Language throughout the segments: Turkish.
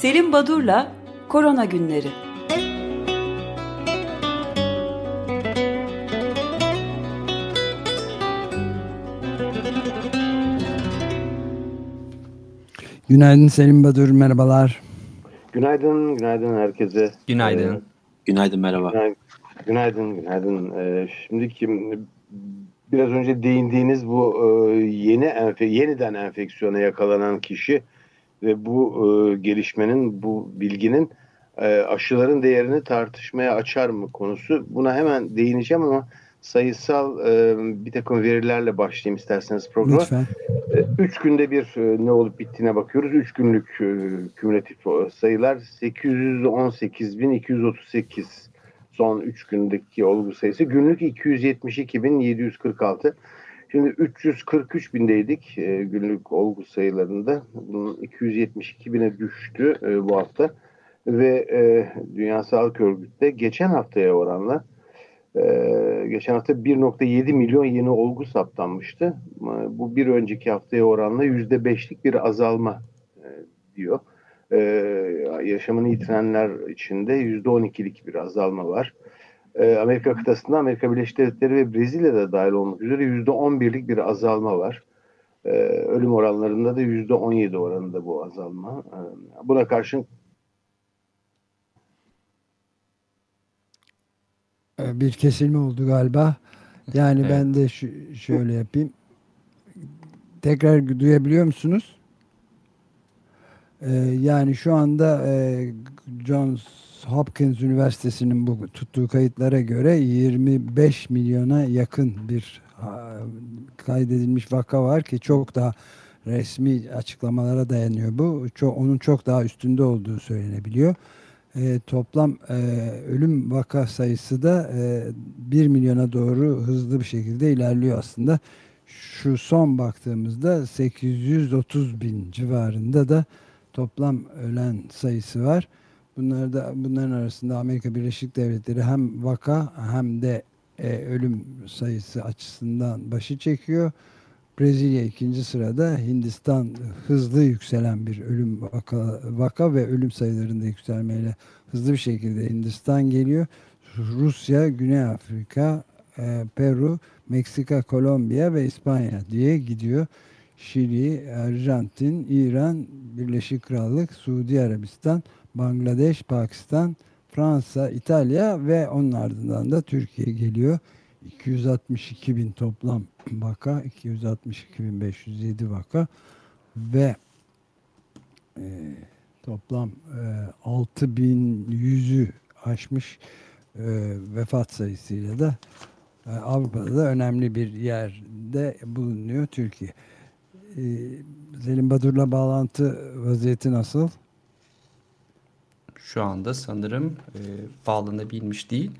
Selim Badur'la Korona Günleri Günaydın Selim Badur, merhabalar. Günaydın, günaydın herkese. Günaydın. Ee, günaydın, merhaba. Günaydın, günaydın. Ee, şimdiki biraz önce değindiğiniz bu e, yeni enfe yeniden enfeksiyona yakalanan kişi ve bu e, gelişmenin, bu bilginin e, aşıların değerini tartışmaya açar mı konusu. Buna hemen değineceğim ama sayısal e, bir takım verilerle başlayayım isterseniz programa. Lütfen. E, üç günde bir e, ne olup bittiğine bakıyoruz. Üç günlük e, kümülatif sayılar 818.238 son üç gündeki olgu sayısı. Günlük 272.746. Şimdi 343 bindeydik e, günlük olgu sayılarında. Bunun 272 bine düştü e, bu hafta. Ve e, Dünya Sağlık Örgütü de geçen haftaya oranla ee, geçen hafta 1.7 milyon yeni olgu saptanmıştı. Bu bir önceki haftaya oranla %5'lik bir azalma e, diyor. Ee, yaşamını yitirenler içinde %12'lik bir azalma var. Ee, Amerika kıtasında Amerika Birleşik Devletleri ve Brezilya'da dahil olmak üzere %11'lik bir azalma var. ölüm oranlarında da %17 oranında bu azalma. buna karşın Ee, bir kesilme oldu galiba. Yani evet. ben de şöyle yapayım. Tekrar duyabiliyor musunuz? Ee, yani şu anda e, Johns Hopkins Üniversitesi'nin bu tuttuğu kayıtlara göre 25 milyona yakın bir kaydedilmiş vaka var ki çok daha resmi açıklamalara dayanıyor bu. Çok, onun çok daha üstünde olduğu söylenebiliyor e, toplam e, ölüm vaka sayısı da e, 1 milyona doğru hızlı bir şekilde ilerliyor aslında. Şu son baktığımızda 830 bin civarında da toplam ölen sayısı var. Bunlar da bunların arasında Amerika Birleşik Devletleri hem vaka hem de e, ölüm sayısı açısından başı çekiyor. Brezilya ikinci sırada. Hindistan hızlı yükselen bir ölüm vaka, vaka ve ölüm sayılarında yükselmeyle hızlı bir şekilde Hindistan geliyor. Rusya, Güney Afrika, e, Peru, Meksika, Kolombiya ve İspanya diye gidiyor. Şili, Arjantin, İran, Birleşik Krallık, Suudi Arabistan, Bangladeş, Pakistan, Fransa, İtalya ve onun ardından da Türkiye geliyor. 262 bin toplam vaka, 262.507 vaka ve e, toplam e, 6100'ü aşmış e, vefat sayısıyla da e, Avrupa'da da önemli bir yerde bulunuyor Türkiye. E, Selim Badur'la bağlantı vaziyeti nasıl? Şu anda sanırım e, bağlanabilmiş değil.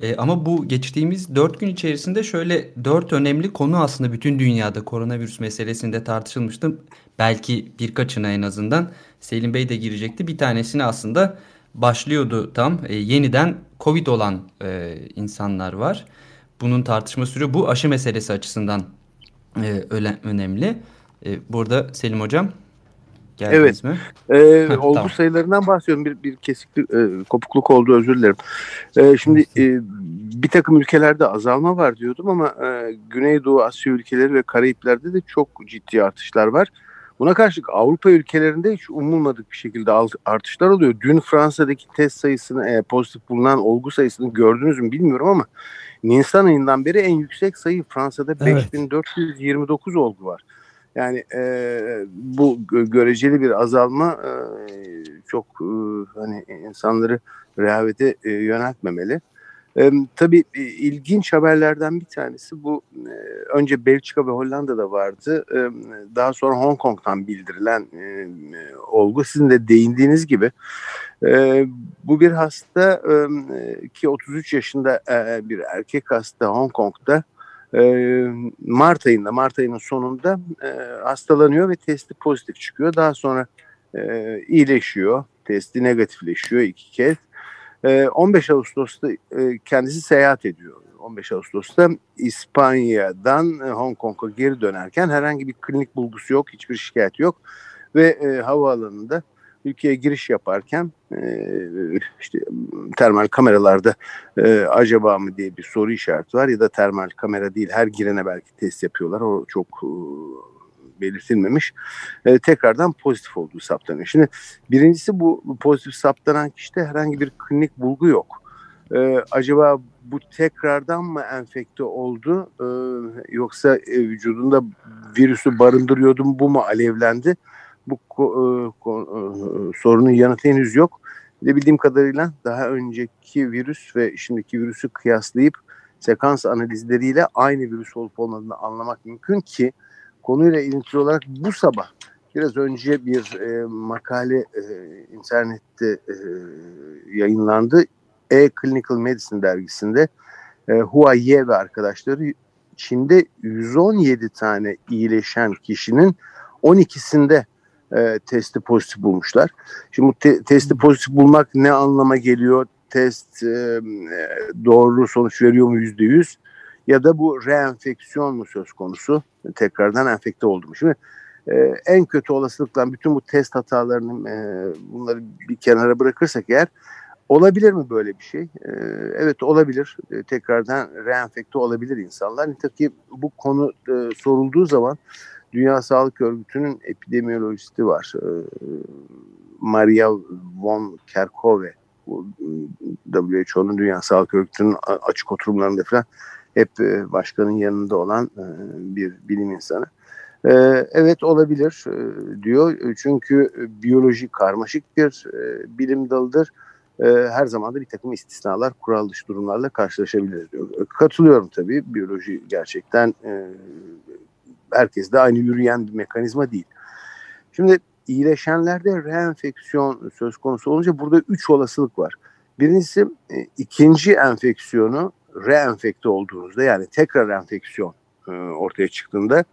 E, ama bu geçtiğimiz dört gün içerisinde şöyle dört önemli konu aslında bütün dünyada koronavirüs meselesinde tartışılmıştı. Belki birkaçına en azından Selim Bey de girecekti. Bir tanesini aslında başlıyordu tam. E, yeniden Covid olan e, insanlar var. Bunun tartışma sürüyor. Bu aşı meselesi açısından e, önemli. E, burada Selim Hocam Geldiniz evet. mi? Ee, olgu tamam. sayılarından bahsediyorum. Bir, bir kesiklik, e, kopukluk oldu özür dilerim. E, şimdi e, bir takım ülkelerde azalma var diyordum ama e, Güneydoğu Asya ülkeleri ve Karayipler'de de çok ciddi artışlar var. Buna karşılık Avrupa ülkelerinde hiç umulmadık bir şekilde artışlar oluyor. Dün Fransa'daki test sayısını, e, pozitif bulunan olgu sayısını gördünüz mü bilmiyorum ama Nisan ayından beri en yüksek sayı Fransa'da evet. 5429 olgu var. Yani e, bu göreceli bir azalma e, çok e, hani insanları rehavete e, yöneltmemeli. E, tabii e, ilginç haberlerden bir tanesi bu e, önce Belçika ve Hollanda'da vardı. E, daha sonra Hong Kong'dan bildirilen e, olgu. Sizin de değindiğiniz gibi e, bu bir hasta e, ki 33 yaşında e, bir erkek hasta Hong Kong'da e, Mart ayında, Mart ayının sonunda e, hastalanıyor ve testi pozitif çıkıyor. Daha sonra e, iyileşiyor, testi negatifleşiyor iki kez. E, 15 Ağustos'ta e, kendisi seyahat ediyor. 15 Ağustos'ta İspanya'dan Hong Kong'a geri dönerken herhangi bir klinik bulgusu yok, hiçbir şikayet yok ve havaalanında ülkeye giriş yaparken e, işte termal kameralarda e, acaba mı diye bir soru işareti var ya da termal kamera değil her girene belki test yapıyorlar o çok e, belirtilmemiş. Tekrardan pozitif olduğu saptanıyor. Şimdi birincisi bu pozitif saptanan kişide herhangi bir klinik bulgu yok. E, acaba bu tekrardan mı enfekte oldu e, yoksa e, vücudunda virüsü barındırıyordu mu bu mu alevlendi? Bu e, e, sorunun yanıtı henüz yok. Bir de bildiğim kadarıyla daha önceki virüs ve şimdiki virüsü kıyaslayıp sekans analizleriyle aynı virüs olup olmadığını anlamak mümkün ki konuyla ilintili olarak bu sabah biraz önce bir e, makale e, internette e, yayınlandı. E-Clinical Medicine dergisinde e, Hua Ye ve arkadaşları Çin'de 117 tane iyileşen kişinin 12'sinde e, testi pozitif bulmuşlar. Şimdi bu te- testi pozitif bulmak ne anlama geliyor? Test e, doğru sonuç veriyor mu yüzde yüz? Ya da bu reenfeksiyon mu söz konusu? Tekrardan enfekte oldu mu? Şimdi e, en kötü olasılıkla bütün bu test hatalarını e, bunları bir kenara bırakırsak eğer olabilir mi böyle bir şey? E, evet olabilir. E, tekrardan reenfekte olabilir insanlar. Nitekim bu konu e, sorulduğu zaman Dünya Sağlık Örgütü'nün epidemiyolojisti var. Ee, Maria von Kerkhove WHO'nun Dünya Sağlık Örgütü'nün açık oturumlarında falan hep e, başkanın yanında olan e, bir bilim insanı. E, evet olabilir diyor. Çünkü biyoloji karmaşık bir bilim dalıdır. Her zaman da bir takım istisnalar, kural dışı durumlarla karşılaşabiliriz diyor. Katılıyorum tabii. Biyoloji gerçekten herkes de aynı yürüyen bir mekanizma değil. Şimdi iyileşenlerde reenfeksiyon söz konusu olunca burada üç olasılık var. Birincisi e, ikinci enfeksiyonu reenfekte olduğunuzda yani tekrar enfeksiyon e, ortaya çıktığında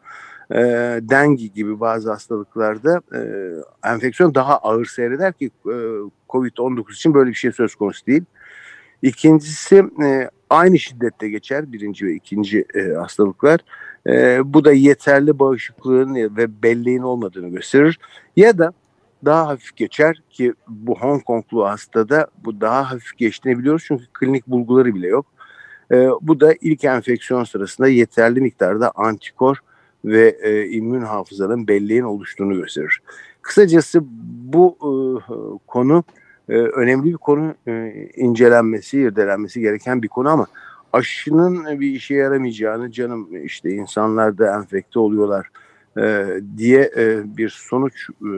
e, dengi gibi bazı hastalıklarda e, enfeksiyon daha ağır seyreder ki e, COVID-19 için böyle bir şey söz konusu değil. İkincisi e, aynı şiddette geçer birinci ve ikinci e, hastalıklar. E, bu da yeterli bağışıklığın ve belleğin olmadığını gösterir. Ya da daha hafif geçer ki bu Hong Konglu hastada bu daha hafif geçtiğini biliyoruz çünkü klinik bulguları bile yok. E, bu da ilk enfeksiyon sırasında yeterli miktarda antikor ve e, immün hafızanın belleğin oluştuğunu gösterir. Kısacası bu e, konu e, önemli bir konu e, incelenmesi, irdelenmesi gereken bir konu ama aşının bir işe yaramayacağını canım işte insanlar da enfekte oluyorlar e, diye e, bir sonuç e,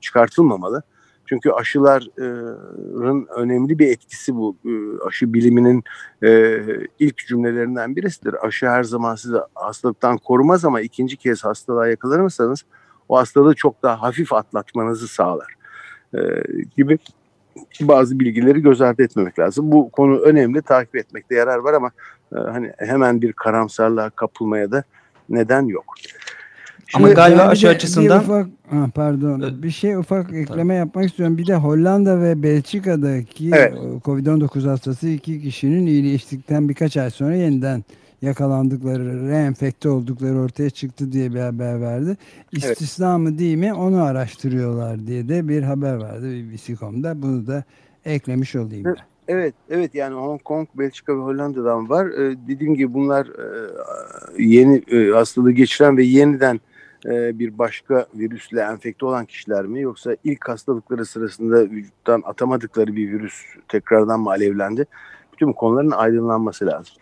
çıkartılmamalı. Çünkü aşıların önemli bir etkisi bu. E, aşı biliminin e, ilk cümlelerinden birisidir. Aşı her zaman sizi hastalıktan korumaz ama ikinci kez hastalığa yakalanırsanız o hastalığı çok daha hafif atlatmanızı sağlar. E, gibi bazı bilgileri göz ardı etmemek lazım. Bu konu önemli, takip etmekte yarar var ama e, hani hemen bir karamsarlığa kapılmaya da neden yok. Şimdi ama galiba aşı açısından... ufak, ha, pardon bir şey ufak ekleme yapmak istiyorum. Bir de Hollanda ve Belçika'daki evet. Covid-19 hastası iki kişinin iyileştikten birkaç ay sonra yeniden yakalandıkları, reenfekte oldukları ortaya çıktı diye bir haber verdi. İstisna evet. mı değil mi onu araştırıyorlar diye de bir haber vardı BBC.com'da. Bunu da eklemiş olayım ben. Evet, evet yani Hong Kong, Belçika ve Hollanda'dan var. Ee, dediğim gibi bunlar e, yeni e, hastalığı geçiren ve yeniden e, bir başka virüsle enfekte olan kişiler mi yoksa ilk hastalıkları sırasında vücuttan atamadıkları bir virüs tekrardan mı alevlendi? Bütün konuların aydınlanması lazım.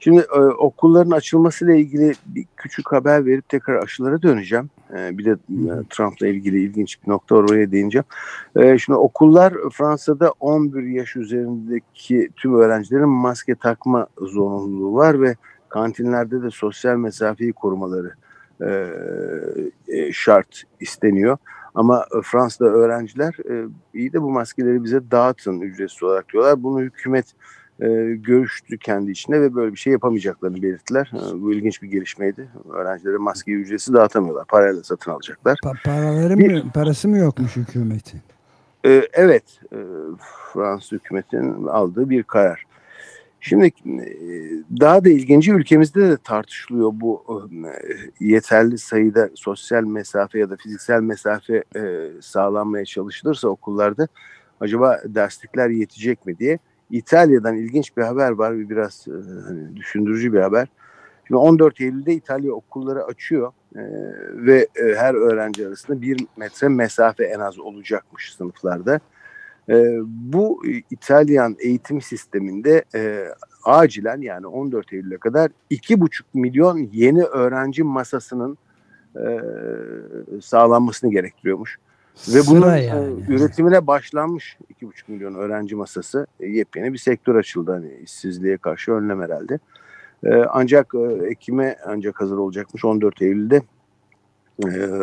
Şimdi e, okulların açılmasıyla ilgili bir küçük haber verip tekrar aşılara döneceğim. E, bir de e, Trump'la ilgili ilginç bir nokta oraya değineceğim. E, şimdi okullar Fransa'da 11 yaş üzerindeki tüm öğrencilerin maske takma zorunluluğu var ve kantinlerde de sosyal mesafeyi korumaları e, e, şart isteniyor. Ama Fransa'da öğrenciler e, iyi de bu maskeleri bize dağıtın ücretsiz olarak diyorlar. Bunu hükümet e, görüştü kendi içinde ve böyle bir şey yapamayacaklarını belirttiler. E, bu ilginç bir gelişmeydi. Öğrencilere maskeyi ücretsiz dağıtamıyorlar. Parayla satın alacaklar. Pa paraları bir, mı, parası mı yokmuş hükümetin? E, evet. E, Fransız hükümetinin aldığı bir karar. Şimdi e, daha da ilginci ülkemizde de tartışılıyor bu e, yeterli sayıda sosyal mesafe ya da fiziksel mesafe e, sağlanmaya çalışılırsa okullarda acaba derslikler yetecek mi diye. İtalya'dan ilginç bir haber var bir biraz hani düşündürücü bir haber. Şimdi 14 Eylül'de İtalya okulları açıyor ve her öğrenci arasında bir metre mesafe en az olacakmış sınıflarda. E, bu İtalyan eğitim sisteminde e, acilen yani 14 Eylül'e kadar 2,5 milyon yeni öğrenci masasının e, sağlanmasını gerektiriyormuş. Ve bunun e, yani. üretimine başlanmış 2,5 milyon öğrenci masası e, yepyeni bir sektör açıldı hani işsizliğe karşı önlem herhalde. E, ancak Ekim'e ancak hazır olacakmış 14 Eylül'de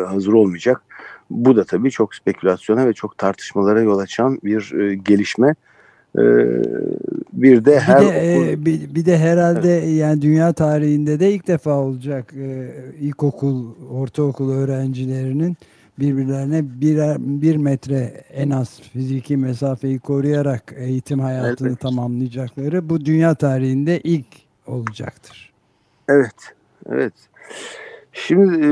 hazır olmayacak. Bu da tabii çok spekülasyona ve çok tartışmalara yol açan bir gelişme. Bir de her bir de, okul... bir, bir de herhalde evet. yani dünya tarihinde de ilk defa olacak ilkokul, ortaokul öğrencilerinin birbirlerine birer, bir metre en az fiziki mesafeyi koruyarak eğitim hayatını evet. tamamlayacakları bu dünya tarihinde ilk olacaktır. Evet, evet. Şimdi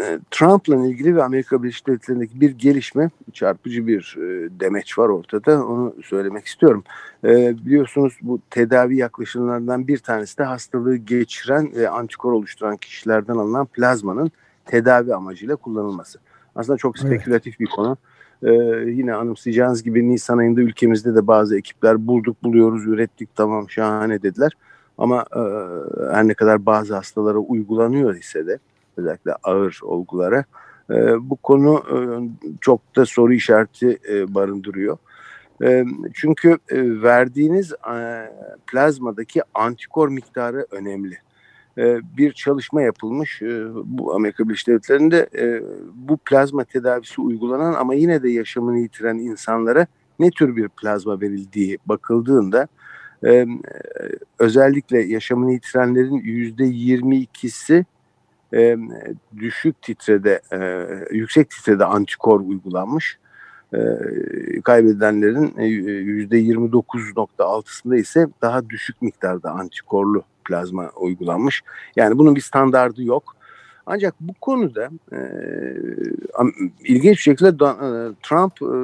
e, Trump'la ilgili ve Amerika Birleşik Devletleri'ndeki bir gelişme, çarpıcı bir e, demeç var ortada. Onu söylemek istiyorum. E, biliyorsunuz bu tedavi yaklaşımlarından bir tanesi de hastalığı geçiren ve antikor oluşturan kişilerden alınan plazmanın tedavi amacıyla kullanılması. Aslında çok spekülatif evet. bir konu. Ee, yine anımsayacağınız gibi Nisan ayında ülkemizde de bazı ekipler bulduk, buluyoruz, ürettik, tamam şahane dediler. Ama e, her ne kadar bazı hastalara uygulanıyor ise de özellikle ağır olgulara e, bu konu e, çok da soru işareti e, barındırıyor. E, çünkü e, verdiğiniz e, plazmadaki antikor miktarı önemli. E, bir çalışma yapılmış e, bu Amerika Birleşik Devletleri'nde e, bu plazma tedavisi uygulanan ama yine de yaşamını yitiren insanlara ne tür bir plazma verildiği bakıldığında özellikle yaşamını yitirenlerin yüzde yirmi ikisi e, düşük titrede, yüksek titrede antikor uygulanmış. Kaybedenlerin yüzde yirmi dokuz nokta altısında ise daha düşük miktarda antikorlu plazma uygulanmış. Yani bunun bir standardı yok. Ancak bu konuda e, ilginç bir şekilde e, Trump e,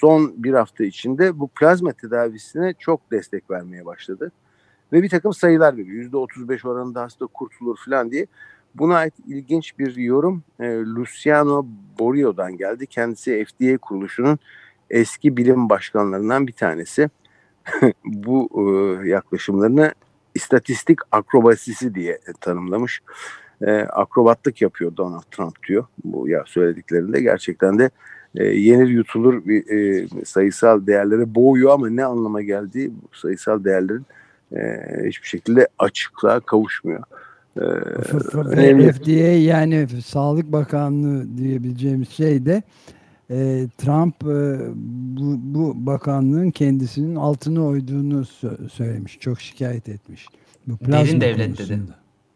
son bir hafta içinde bu plazma tedavisine çok destek vermeye başladı. Ve bir takım sayılar veriyor. Yüzde 35 oranında hasta kurtulur falan diye. Buna ait ilginç bir yorum e, Luciano Borio'dan geldi. Kendisi FDA kuruluşunun eski bilim başkanlarından bir tanesi. bu e, yaklaşımlarını istatistik akrobasisi diye tanımlamış e, akrobatlık yapıyor Donald Trump diyor. Bu ya söylediklerinde gerçekten de e, yenir yutulur bir e, sayısal değerlere boğuyor ama ne anlama geldiği bu sayısal değerlerin e, hiçbir şekilde açıklığa kavuşmuyor. Ee, FDA yani Sağlık Bakanlığı diyebileceğimiz şey de e, Trump e, bu, bu bakanlığın kendisinin altını oyduğunu sö söylemiş. Çok şikayet etmiş. Bu Derin devlet dedi.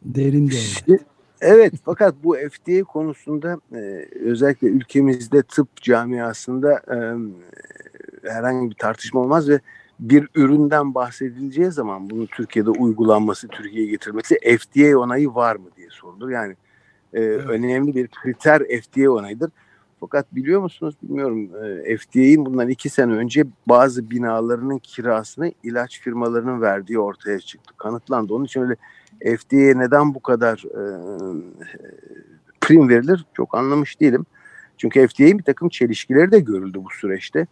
Derin devlet. Evet fakat bu FDA konusunda e, özellikle ülkemizde tıp camiasında e, herhangi bir tartışma olmaz ve bir üründen bahsedileceği zaman bunun Türkiye'de uygulanması, Türkiye'ye getirmesi FDA onayı var mı diye sorulur. Yani e, evet. önemli bir kriter FDA onayıdır. Fakat biliyor musunuz bilmiyorum e, FDA'nin bundan iki sene önce bazı binalarının kirasını ilaç firmalarının verdiği ortaya çıktı. Kanıtlandı. Onun için öyle FDA'ye neden bu kadar e, prim verilir çok anlamış değilim. Çünkü FDA'nin bir takım çelişkileri de görüldü bu süreçte.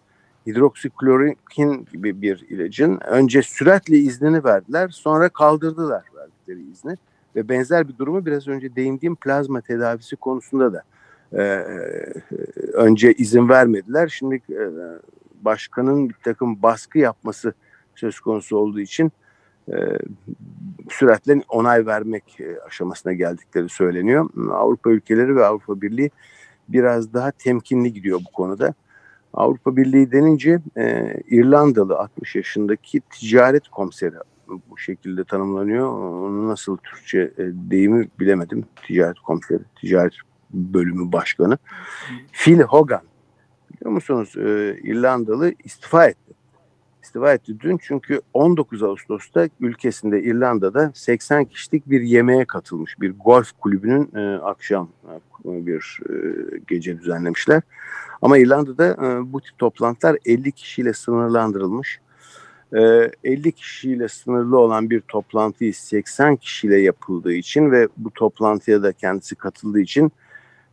Hidroksiklorokin gibi bir ilacın önce süratle iznini verdiler sonra kaldırdılar verdikleri izni. Ve benzer bir durumu biraz önce değindiğim plazma tedavisi konusunda da e, önce izin vermediler. Şimdi e, başkanın bir takım baskı yapması söz konusu olduğu için e, süratle onay vermek e, aşamasına geldikleri söyleniyor. Avrupa ülkeleri ve Avrupa Birliği biraz daha temkinli gidiyor bu konuda. Avrupa Birliği denince e, İrlandalı 60 yaşındaki ticaret komiseri bu şekilde tanımlanıyor. Onu nasıl Türkçe e, deyimi bilemedim. Ticaret komiseri, ticaret bölümü başkanı. Phil Hogan biliyor musunuz e, İrlandalı istifa etti. istifa etti dün çünkü 19 Ağustos'ta ülkesinde İrlanda'da 80 kişilik bir yemeğe katılmış bir golf kulübünün e, akşam e, bir e, gece düzenlemişler. Ama İrlanda'da e, bu tip toplantılar 50 kişiyle sınırlandırılmış. E, 50 kişiyle sınırlı olan bir toplantıyı 80 kişiyle yapıldığı için ve bu toplantıya da kendisi katıldığı için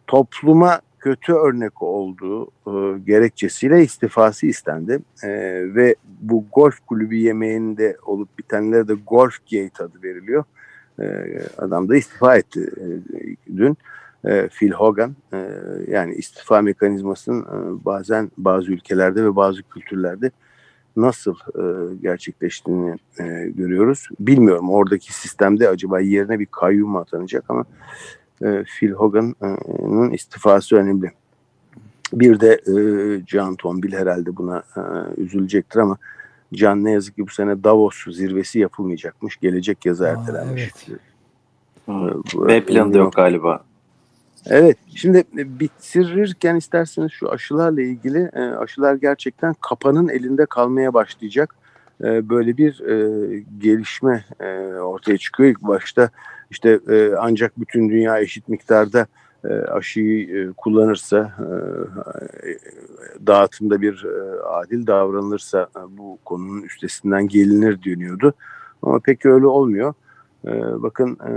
topluma kötü örnek olduğu e, gerekçesiyle istifası istendi. E, ve bu golf kulübü yemeğinde olup bitenlere de Golf Gate adı veriliyor. E, adam da istifa etti e, dün. E, Phil Hogan e, yani istifa mekanizmasının e, bazen bazı ülkelerde ve bazı kültürlerde nasıl e, gerçekleştiğini e, görüyoruz. Bilmiyorum oradaki sistemde acaba yerine bir kayyum atanacak ama e, Phil Hogan'ın istifası önemli. Bir de e, Can Tombil herhalde buna e, üzülecektir ama Can ne yazık ki bu sene Davos zirvesi yapılmayacakmış. Gelecek yazı ertelenmiş. Evet. Hmm. B planı yok galiba. Evet. Şimdi bitirirken isterseniz şu aşılarla ilgili aşılar gerçekten kapanın elinde kalmaya başlayacak. Böyle bir gelişme ortaya çıkıyor. İlk başta işte e, ancak bütün dünya eşit miktarda e, aşıyı e, kullanırsa, e, dağıtımda bir e, adil davranılırsa e, bu konunun üstesinden gelinir deniyordu. Ama pek öyle olmuyor. E, bakın e,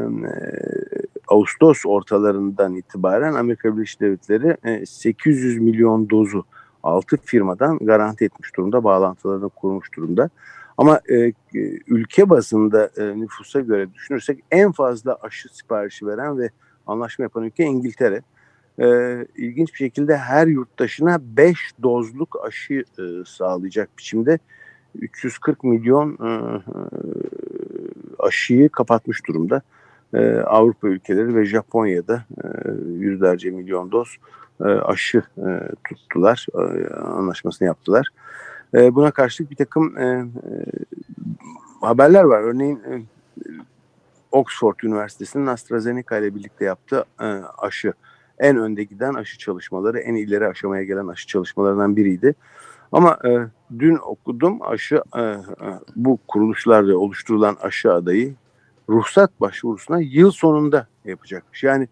Ağustos ortalarından itibaren Amerika Birleşik Devletleri e, 800 milyon dozu 6 firmadan garanti etmiş durumda, bağlantılarını kurmuş durumda. Ama e, ülke bazında e, nüfusa göre düşünürsek en fazla aşı siparişi veren ve anlaşma yapan ülke İngiltere. E, ilginç bir şekilde her yurttaşına 5 dozluk aşı e, sağlayacak biçimde 340 milyon e, aşıyı kapatmış durumda. E, Avrupa ülkeleri ve Japonya'da e, yüzlerce milyon doz e, aşı e, tuttular, e, anlaşmasını yaptılar. E, buna karşılık bir takım e, e, haberler var. Örneğin e, Oxford Üniversitesi'nin AstraZeneca ile birlikte yaptığı e, aşı en önde giden aşı çalışmaları, en ileri aşamaya gelen aşı çalışmalarından biriydi. Ama e, dün okudum aşı e, e, bu kuruluşlarla oluşturulan aşı adayı ruhsat başvurusuna yıl sonunda yapacakmış. Yani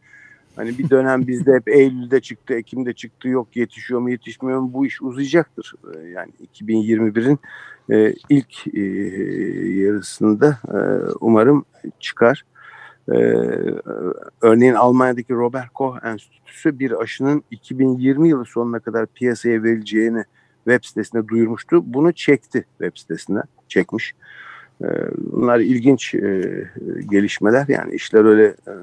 Hani bir dönem bizde hep Eylül'de çıktı, Ekim'de çıktı, yok yetişiyor mu yetişmiyor mu bu iş uzayacaktır. Ee, yani 2021'in e, ilk e, yarısında e, umarım çıkar. Örneğin Almanya'daki Robert Koch Enstitüsü bir aşının 2020 yılı sonuna kadar piyasaya verileceğini web sitesine duyurmuştu. Bunu çekti web sitesine, çekmiş. E, bunlar ilginç e, gelişmeler. Yani işler öyle e,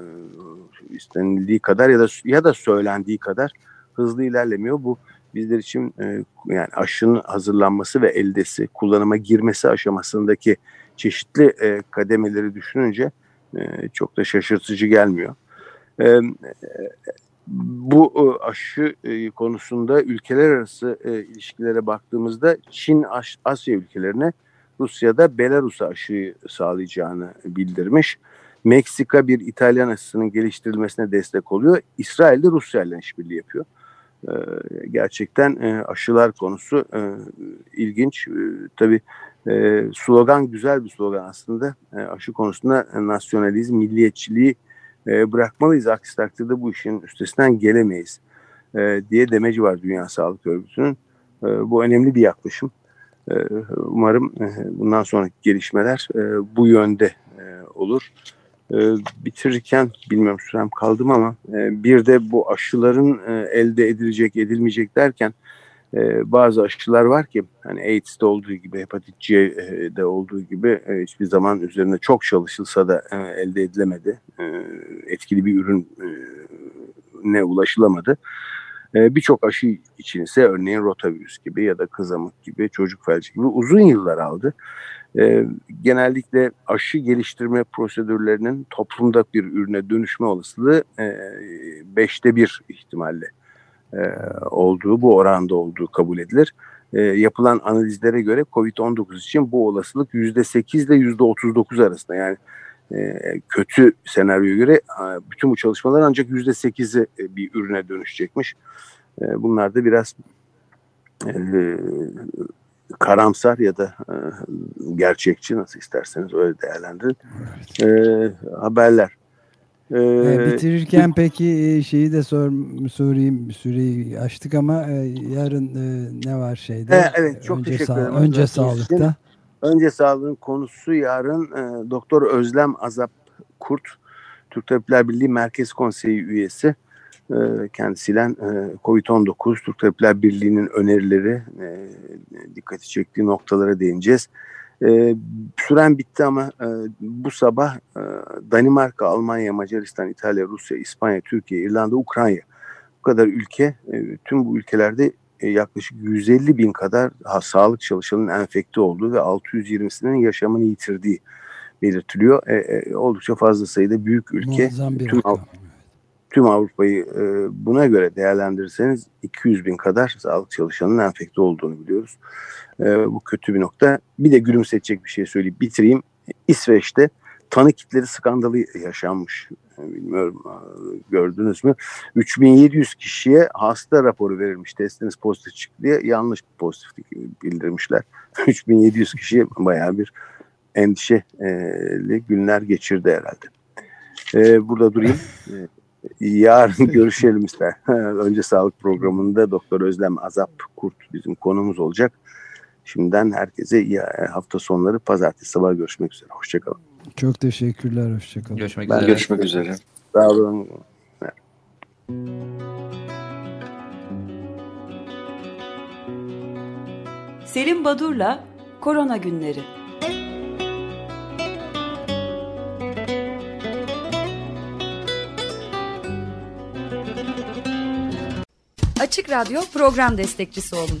istenildiği kadar ya da ya da söylendiği kadar hızlı ilerlemiyor. Bu bizler için e, yani aşının hazırlanması ve eldesi, kullanıma girmesi aşamasındaki çeşitli e, kademeleri düşününce e, çok da şaşırtıcı gelmiyor. E, e, bu e, aşı e, konusunda ülkeler arası e, ilişkilere baktığımızda Çin, Asya ülkelerine Rusya'da Belarus'a aşıyı sağlayacağını bildirmiş. Meksika bir İtalyan aşısının geliştirilmesine destek oluyor. İsrail de Rusya ile işbirliği yapıyor. Ee, gerçekten e, aşılar konusu e, ilginç. E, tabii e, slogan güzel bir slogan aslında. E, aşı konusunda nasyonalizm, milliyetçiliği e, bırakmalıyız. Aksi takdirde bu işin üstesinden gelemeyiz e, diye demeci var Dünya Sağlık Örgütü'nün. E, bu önemli bir yaklaşım. E, umarım e, bundan sonraki gelişmeler e, bu yönde e, olur bitirirken bilmiyorum sürem kaldım ama bir de bu aşıların elde edilecek edilmeyecek derken bazı aşılar var ki hani AIDS'de olduğu gibi hepatit C'de olduğu gibi hiçbir zaman üzerine çok çalışılsa da elde edilemedi. Etkili bir ürün ne ulaşılamadı. E, Birçok aşı için ise örneğin rotavirüs gibi ya da kızamık gibi çocuk felci gibi uzun yıllar aldı e, genellikle aşı geliştirme prosedürlerinin toplumda bir ürüne dönüşme olasılığı e, beşte bir ihtimalle e, olduğu, bu oranda olduğu kabul edilir. E, yapılan analizlere göre COVID-19 için bu olasılık yüzde sekiz ile yüzde otuz dokuz arasında yani kötü senaryoya göre bütün bu çalışmalar ancak yüzde sekizi e, bir ürüne dönüşecekmiş. E, bunlar da biraz e, karamsar ya da e, gerçekçi nasıl isterseniz öyle değerlendirin e, haberler. E, e, bitirirken peki e, şeyi de sor, sorayım süreyi açtık ama e, yarın e, ne var şeyde? E, evet çok önce teşekkür ederim. Önce sağlıkta. Önce sağlığın konusu yarın e, Doktor Özlem Azap Kurt Türk Tabipler Birliği Merkez Konseyi üyesi ee, kendisiyle e, COVID-19 Türk Tabipler Birliği'nin önerileri e, dikkati çektiği noktalara değineceğiz. E, süren bitti ama bu sabah Danimarka, Almanya, Macaristan, İtalya, Rusya, İspanya, Türkiye, İrlanda, Ukrayna bu kadar ülke tüm bu ülkelerde yaklaşık 150 bin kadar sağlık çalışanının enfekte olduğu ve 620'sinin yaşamını yitirdiği belirtiliyor. E, e, oldukça fazla sayıda büyük ülke tüm, tüm Avrupa'yı e, buna göre değerlendirirseniz 200 bin kadar sağlık çalışanının enfekte olduğunu biliyoruz. E, bu kötü bir nokta. Bir de gülümsetecek bir şey söyleyip bitireyim. İsveç'te tanı kitleri skandalı yaşanmış. E, bilmiyorum e, gördünüz mü? 3700 kişiye hasta raporu verilmiş. Testiniz pozitif çıktı diye yanlış pozitif bildirmişler. 3700 kişiye bayağı bir endişeli günler geçirdi herhalde. Ee, burada durayım. Ee, Yarın görüşelim ister. Önce sağlık programında Doktor Özlem Azap Kurt bizim konumuz olacak. Şimdiden herkese iyi hafta sonları. Pazartesi sabah görüşmek üzere. Hoşçakalın. Çok teşekkürler. Hoşçakalın. Görüşmek üzere. Görüşmek üzere. Sağ olun. Selim Badur'la Korona Günleri Açık Radyo program destekçisi olun.